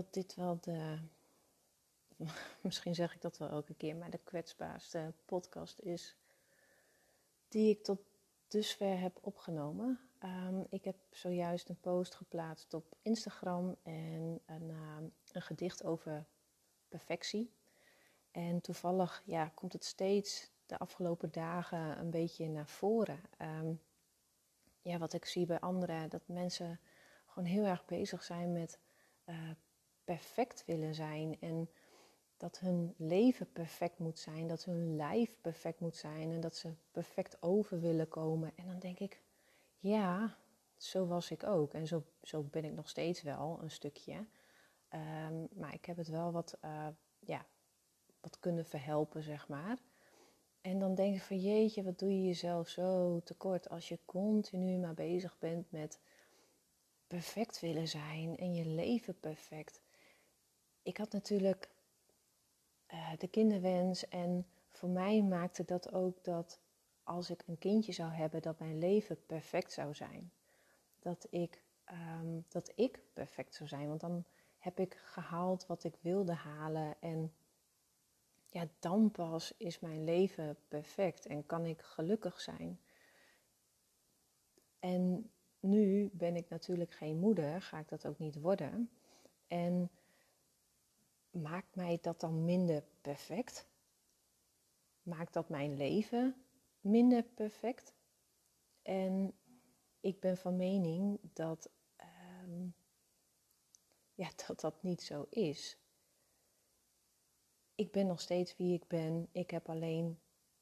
dat dit wel de, misschien zeg ik dat wel elke keer, maar de kwetsbaarste podcast is die ik tot dusver heb opgenomen. Ehm, ik heb zojuist een post geplaatst op Instagram en een, ehm, een gedicht over perfectie. En toevallig ja, komt het steeds de afgelopen dagen een beetje naar voren. Ehm, ja, wat ik zie bij anderen, dat mensen gewoon heel erg bezig zijn met uh, perfect willen zijn. En dat hun leven perfect moet zijn, dat hun lijf perfect moet zijn en dat ze perfect over willen komen. En dan denk ik, ja, zo was ik ook. En zo, zo ben ik nog steeds wel een stukje. Ehm, maar ik heb het wel wat, uh, ja, wat kunnen verhelpen, zeg maar. En dan denk ik van jeetje, wat doe je jezelf zo tekort als je continu maar bezig bent met perfect willen zijn en je leven perfect. Ik had natuurlijk uh, de kinderwens en voor mij maakte dat ook dat als ik een kindje zou hebben, dat mijn leven perfect zou zijn. Dat ik, um, dat ik perfect zou zijn, want dan heb ik gehaald wat ik wilde halen en ja, dan pas is mijn leven perfect en kan ik gelukkig zijn. En nu ben ik natuurlijk geen moeder, ga ik dat ook niet worden. En maakt mij dat dan minder perfect? Maakt dat mijn leven minder perfect? En ik ben van mening dat, ehm, ja, dat dat niet zo is. Ik ben nog steeds wie ik ben. Ik heb alleen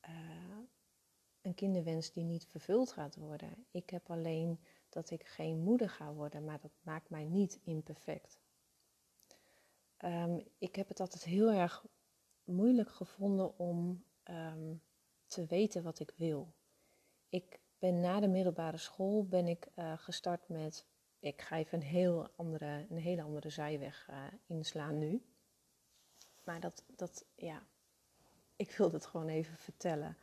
uh, een kinderwens die niet vervuld gaat worden. Ik heb alleen dat ik geen moeder ga worden, maar dat maakt mij niet imperfect. Um, ik heb het altijd heel erg moeilijk gevonden om um, te weten wat ik wil. Ik ben na de middelbare school ben ik uh, gestart met, ik ga even een, heel andere, een hele andere zijweg uh, inslaan nu. Maar dat, dat, ja, ik wilde het gewoon even vertellen.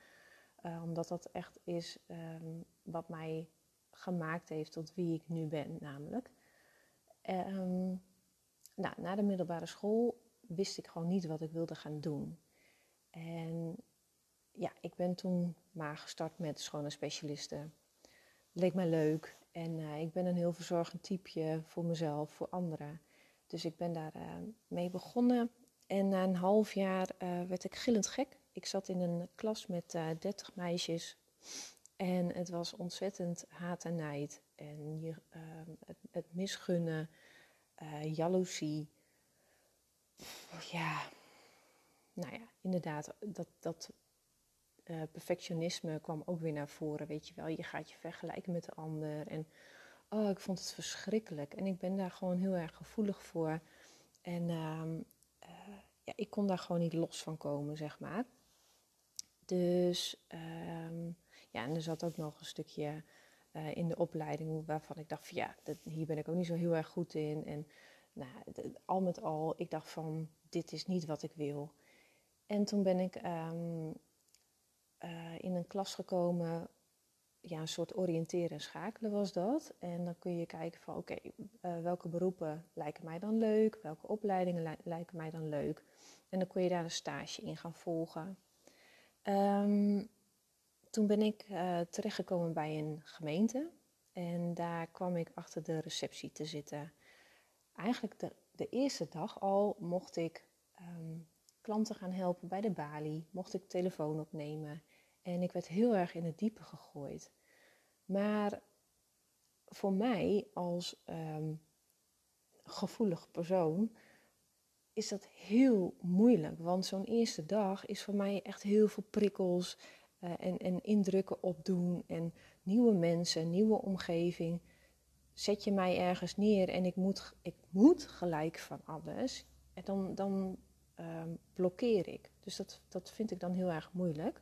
Uh, omdat dat echt is um, wat mij gemaakt heeft tot wie ik nu ben, namelijk. Nou, na de middelbare school wist ik gewoon niet wat ik wilde gaan doen. En ja, ik ben toen maar gestart met schone specialisten. Leek mij leuk en uh, ik ben een heel verzorgend typeje voor mezelf, voor anderen. Dus ik ben daar uh, mee begonnen. En na een half jaar uh, werd ik gillend gek. Ik zat in een klas met 30 meisjes. En het was ontzettend haat en nijd. En het misgunnen uh, jaloezie. Ja, nou ja, inderdaad, dat, dat uh, perfectionisme kwam ook weer naar voren, weet je wel. Je gaat je vergelijken met de ander en oh, ik vond het verschrikkelijk. En ik ben daar gewoon heel erg gevoelig voor. En uh, uh, ja, ik kon daar gewoon niet los van komen, zeg maar. Dus um, ja, en er zat ook nog een stukje uh, in de opleiding waarvan ik dacht van ja, dat, hier ben ik ook niet zo heel erg goed in. En nou, al met al, ik dacht van dit is niet wat ik wil. En toen ben ik um, uh, in een klas gekomen, ja, een soort oriënteren en schakelen was dat. En dan kun je kijken van oké, uh, welke beroepen lijken mij dan leuk, welke opleidingen li lijken mij dan leuk. En dan kon je daar een stage in gaan volgen. Um, toen ben ik uh, terechtgekomen bij een gemeente en daar kwam ik achter de receptie te zitten. Eigenlijk de, de eerste dag al mocht ik um, klanten gaan helpen bij de balie, mocht ik telefoon opnemen en ik werd heel erg in het diepe gegooid. Maar voor mij als um, gevoelig persoon is dat heel moeilijk. Want zo'n eerste dag is voor mij echt heel veel prikkels. Uh, en, en indrukken opdoen en nieuwe mensen, nieuwe omgeving. Zet je mij ergens neer en ik moet, ik moet gelijk van alles, en dan, dan um, blokkeer ik. Dus dat, dat vind ik dan heel erg moeilijk.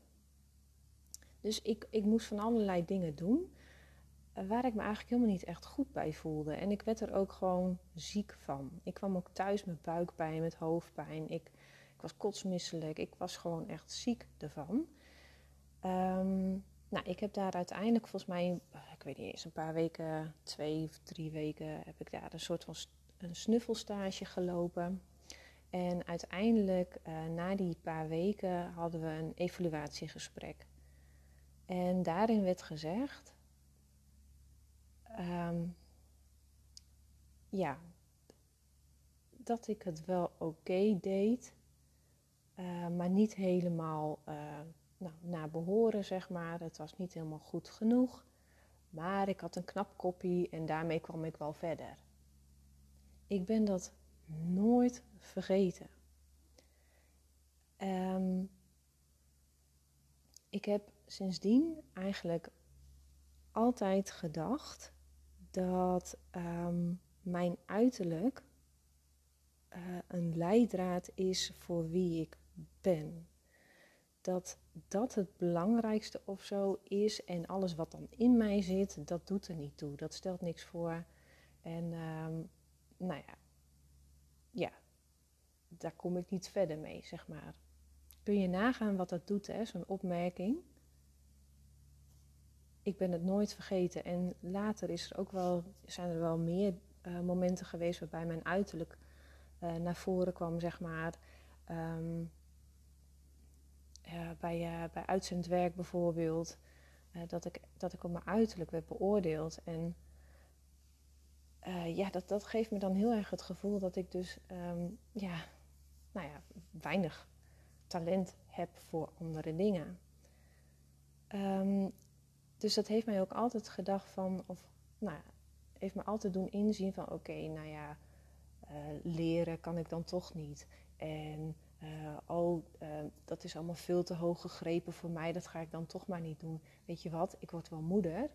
Dus ik, ik moest van allerlei dingen doen uh, waar ik me eigenlijk helemaal niet echt goed bij voelde. En ik werd er ook gewoon ziek van. Ik kwam ook thuis met buikpijn, met hoofdpijn. Ik, ik was kotsmisselijk. Ik was gewoon echt ziek ervan. Um, nou, ik heb daar uiteindelijk volgens mij, ik weet niet eens, een paar weken, twee of drie weken, heb ik daar een soort van een snuffelstage gelopen. En uiteindelijk, uh, na die paar weken, hadden we een evaluatiegesprek. En daarin werd gezegd: um, ja, dat ik het wel oké deed, uh, maar niet helemaal nou, naar behoren, zeg maar. Het was niet helemaal goed genoeg. Maar ik had een knap kopie en daarmee kwam ik wel verder. Ik ben dat nooit vergeten. Um, ik heb sindsdien eigenlijk altijd gedacht dat um, mijn uiterlijk uh, een leidraad is voor wie ik ben. Dat dat het belangrijkste of zo is en alles wat dan in mij zit, dat doet er niet toe. Dat stelt niks voor. En um, nou ja, ja, daar kom ik niet verder mee, zeg maar. Kun je nagaan wat dat doet, hè, zo'n opmerking? Ik ben het nooit vergeten. En later is er ook wel, zijn er wel meer uh, momenten geweest waarbij mijn uiterlijk uh, naar voren kwam, zeg maar. Uh, bij, bij uitzendwerk bijvoorbeeld. dat, ik, dat ik op mijn uiterlijk werd beoordeeld. En ja, dat, dat geeft me dan heel erg het gevoel dat ik dus um, ja, nou ja, weinig talent heb voor andere dingen. Um, dus dat heeft mij ook altijd gedacht van, of nou, heeft me altijd doen inzien van oké, nou ja, leren kan ik dan toch niet. En oh, dat is allemaal veel te hoog gegrepen voor mij, dat ga ik dan toch maar niet doen. Weet je wat, ik word wel moeder.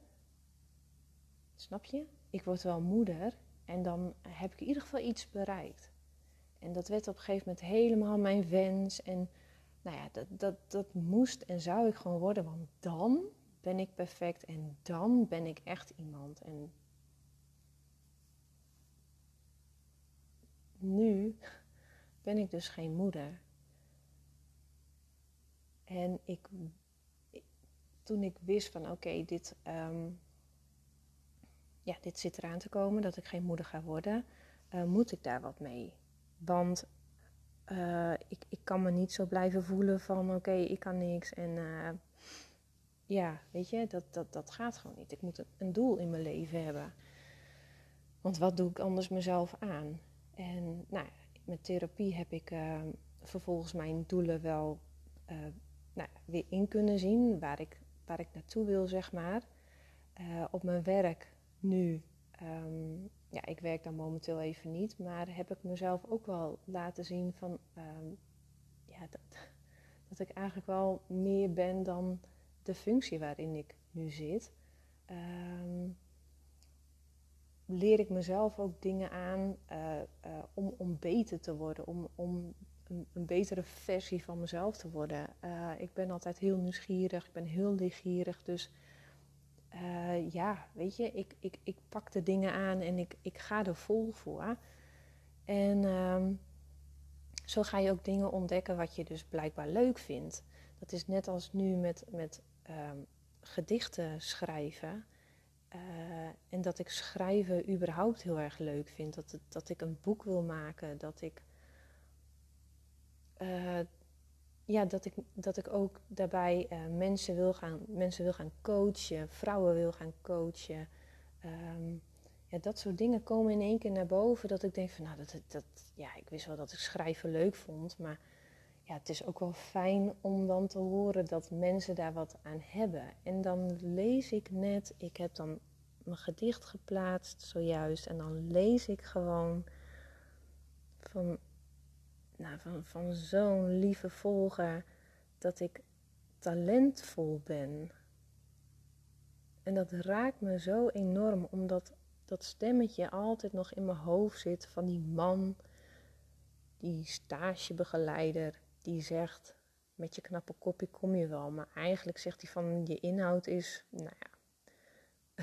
Snap je? Ik word wel moeder en dan heb ik in ieder geval iets bereikt. En dat werd op een gegeven moment helemaal mijn wens. En nou ja, dat, dat, dat moest en zou ik gewoon worden, want dan ben ik perfect en dan ben ik echt iemand. En nu ben ik dus geen moeder. En ik, toen ik wist van oké, dit, um, ja, dit zit eraan te komen, dat ik geen moeder ga worden, uh, moet ik daar wat mee. Want uh, ik, ik kan me niet zo blijven voelen van oké, ik kan niks en uh, ja, weet je, dat, dat, dat gaat gewoon niet. Ik moet een doel in mijn leven hebben. Want wat doe ik anders mezelf aan? En nou, met therapie heb ik uh, vervolgens mijn doelen wel uh, nou, weer in kunnen zien, waar ik, waar ik naartoe wil, zeg maar. Uh, op mijn werk nu, um, ja, ik werk dan momenteel even niet, maar heb ik mezelf ook wel laten zien van, um, ja, dat, dat ik eigenlijk wel meer ben dan de functie waarin ik nu zit. Leer ik mezelf ook dingen aan uh, uh, om, om beter te worden, om, om een, een betere versie van mezelf te worden. Uh, ik ben altijd heel nieuwsgierig, ik ben heel leergierig, dus ja, weet je, ik, ik, ik pak de dingen aan en ik, ik ga er vol voor. En um, zo ga je ook dingen ontdekken wat je dus blijkbaar leuk vindt. Dat is net als nu met, met um, gedichten schrijven. Uh, en dat ik schrijven überhaupt heel erg leuk vind. Dat, dat ik een boek wil maken. Dat ik, uh, ja, dat ik, dat ik ook daarbij uh, mensen, wil gaan, mensen wil gaan coachen. Vrouwen wil gaan coachen. Um, ja, dat soort dingen komen in één keer naar boven. Dat ik denk van nou, dat, dat, ja, ik wist wel dat ik schrijven leuk vond. Maar ja, het is ook wel fijn om dan te horen dat mensen daar wat aan hebben. En dan lees ik net, ik heb dan mijn gedicht geplaatst zojuist. En dan lees ik gewoon van, nou, van, van zo'n lieve volger dat ik talentvol ben. En dat raakt me zo enorm, omdat dat stemmetje altijd nog in mijn hoofd zit van die man, die stagebegeleider die zegt: met je knappe kopje kom je wel. Maar eigenlijk zegt hij van je inhoud is, nou ja,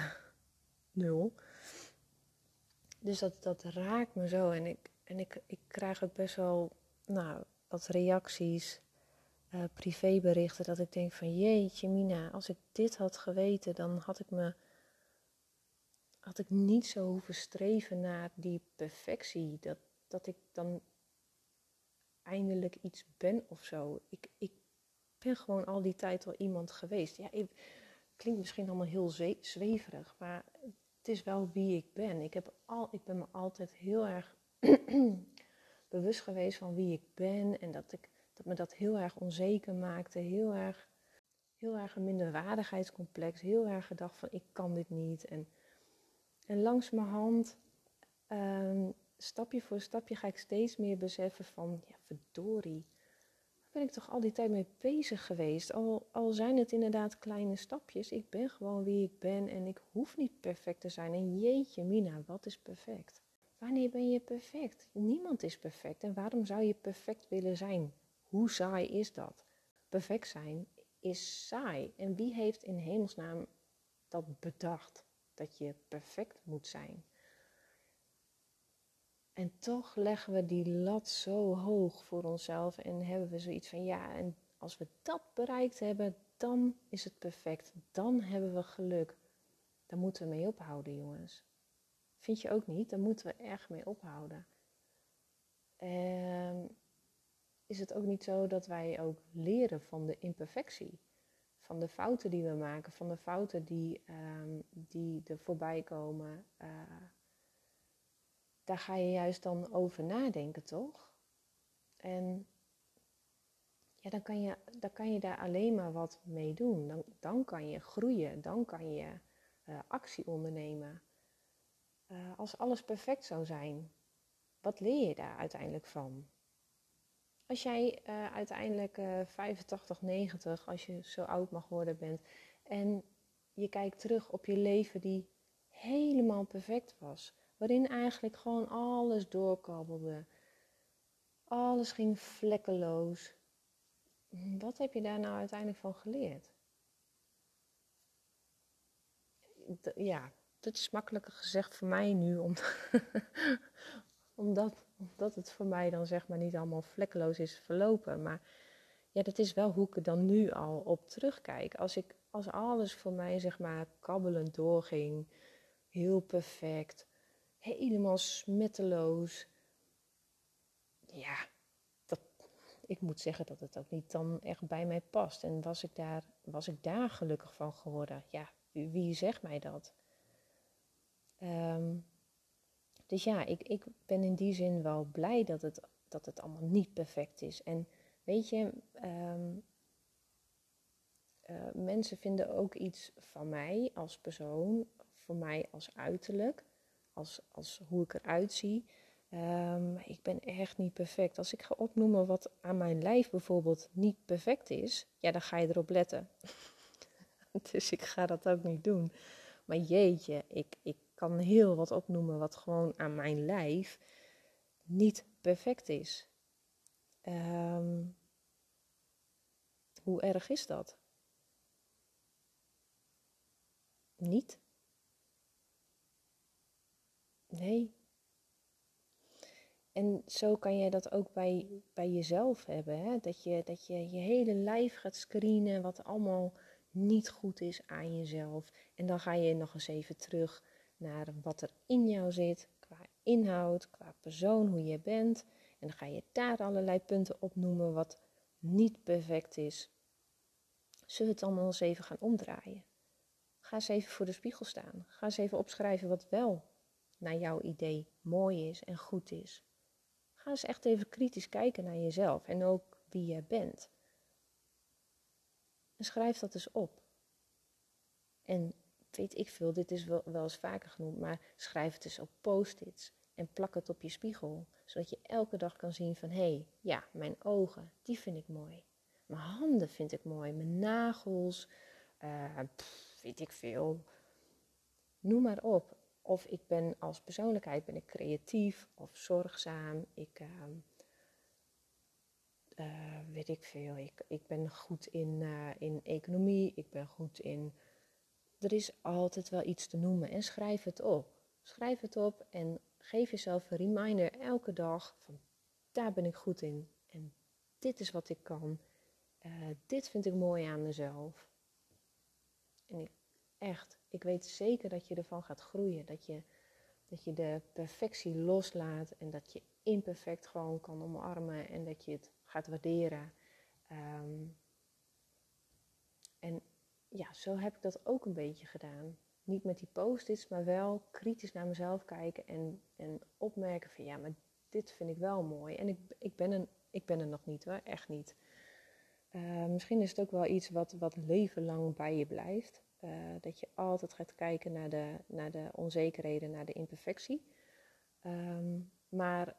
nul. Dus dat, dat raakt me zo. En ik, en ik, ik krijg ook best wel nou, wat reacties, uh, privéberichten, dat ik denk van jeetje Mina, als ik dit had geweten, dan had ik me, had ik niet zo hoeven streven naar die perfectie. Dat, dat ik dan eindelijk iets ben of zo. Ik, ik ben gewoon al die tijd al iemand geweest. Ja, klinkt misschien allemaal heel zweverig, maar het is wel wie ik ben. Ik, heb al, ik ben me altijd heel erg bewust geweest van wie ik ben en dat, ik, dat me dat heel erg onzeker maakte. Heel erg, heel erg een minderwaardigheidscomplex. Heel erg gedacht van ik kan dit niet. En, en langs mijn hand, um, stapje voor stapje, ga ik steeds meer beseffen van ja, verdorie ben ik toch al die tijd mee bezig geweest. Al, al zijn het inderdaad kleine stapjes. Ik ben gewoon wie ik ben en ik hoef niet perfect te zijn. En jeetje, Mina, wat is perfect? Wanneer ben je perfect? Niemand is perfect. En waarom zou je perfect willen zijn? Hoe saai is dat? Perfect zijn is saai. En wie heeft in hemelsnaam dat bedacht? Dat je perfect moet zijn? En toch leggen we die lat zo hoog voor onszelf en hebben we zoiets van ja, en als we dat bereikt hebben, dan is het perfect. Dan hebben we geluk. Daar moeten we mee ophouden, jongens. Vind je ook niet? Daar moeten we echt mee ophouden. En is het ook niet zo dat wij ook leren van de imperfectie? Van de fouten die we maken, van de fouten die, um, die er voorbij komen. Uh, daar ga je juist dan over nadenken, toch? En ja, dan kan je, dan kan je daar alleen maar wat mee doen. Dan, dan kan je groeien, dan kan je uh, actie ondernemen. Uh, als alles perfect zou zijn, wat leer je daar uiteindelijk van? Als jij uh, uiteindelijk 85, 90, als je zo oud mag worden bent, en je kijkt terug op je leven die helemaal perfect was, Waarin eigenlijk gewoon alles doorkabbelde. Alles ging vlekkeloos. Wat heb je daar nou uiteindelijk van geleerd? ja, dat is makkelijker gezegd voor mij nu, omdat, omdat het voor mij dan zeg maar niet allemaal vlekkeloos is verlopen. Maar ja, dat is wel hoe ik er dan nu al op terugkijk. Als, ik, als alles voor mij zeg maar kabbelend doorging, heel perfect, helemaal smetteloos. Ja, dat, ik moet zeggen dat het ook niet dan echt bij mij past. En was ik daar, was ik daar gelukkig van geworden? Ja, wie, zegt mij dat? Ehm, dus ja, ik, ik ben in die zin wel blij dat het, dat het allemaal niet perfect is. En weet je, ehm, eh, mensen vinden ook iets van mij als persoon, voor mij als uiterlijk als, als hoe ik eruit zie. Um, ik ben echt niet perfect. Als ik ga opnoemen wat aan mijn lijf bijvoorbeeld niet perfect is, ja, dan ga je erop letten. dus ik ga dat ook niet doen. Maar jeetje, ik, ik kan heel wat opnoemen wat gewoon aan mijn lijf niet perfect is. Um, hoe erg is dat? Niet? Nee. En zo kan je dat ook bij, bij jezelf hebben. Hè? Dat, je, dat je je hele lijf gaat screenen wat allemaal niet goed is aan jezelf. En dan ga je nog eens even terug naar wat er in jou zit, qua inhoud, qua persoon, hoe je bent. En dan ga je daar allerlei punten opnoemen wat niet perfect is. Zullen we het allemaal eens even gaan omdraaien? Ga eens even voor de spiegel staan. Ga eens even opschrijven wat wel naar jouw idee mooi is en goed is. Ga eens echt even kritisch kijken naar jezelf en ook wie jij bent. En schrijf dat eens op. En weet ik veel, dit is wel, wel eens vaker genoemd, maar schrijf het eens op post-its en plak het op je spiegel, zodat je elke dag kan zien van hé, hey, ja, mijn ogen, die vind ik mooi. Mijn handen vind ik mooi, mijn nagels, uh, weet ik veel. Noem maar op. Of ik ben als persoonlijkheid ben ik creatief of zorgzaam. Ik uh, uh, weet ik veel. Ik, ik ben goed in, uh, in economie. Ik ben goed in. Er is altijd wel iets te noemen en schrijf het op. Schrijf het op en geef jezelf een reminder elke dag van daar ben ik goed in en dit is wat ik kan. Eh, dit vind ik mooi aan mezelf. En ik Echt. Ik weet zeker dat je ervan gaat groeien. Dat je, dat je de perfectie loslaat en dat je imperfect gewoon kan omarmen en dat je het gaat waarderen. Ehm, en ja, zo heb ik dat ook een beetje gedaan. Niet met die post-its, maar wel kritisch naar mezelf kijken en, en opmerken van ja, maar dit vind ik wel mooi. En ik, ik, ben, een, ik ben er nog niet hoor, echt niet. Uh, misschien is het ook wel iets wat, wat leven lang bij je blijft. Uh, dat je altijd gaat kijken naar de, naar de onzekerheden, naar de imperfectie. Um, maar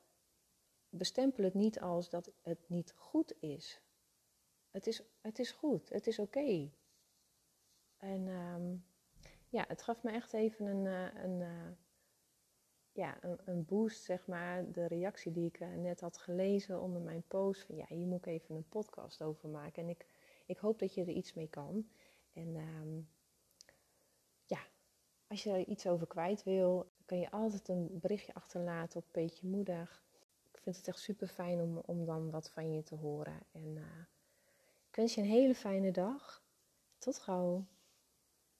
bestempel het niet als dat het niet goed is. Het is, het is goed, het is oké. En um, ja, het gaf me echt even een, uh, een, uh, ja, een, een, boost, zeg maar. De reactie die ik net had gelezen onder mijn post. Van ja, hier moet ik even een podcast over maken. En ik, ik hoop dat je er iets mee kan. En um, als je er iets over kwijt wil, kan je altijd een berichtje achterlaten op Peetje Moedig. Ik vind het echt super fijn om, om dan wat van je te horen. En ik wens je een hele fijne dag. Tot gauw.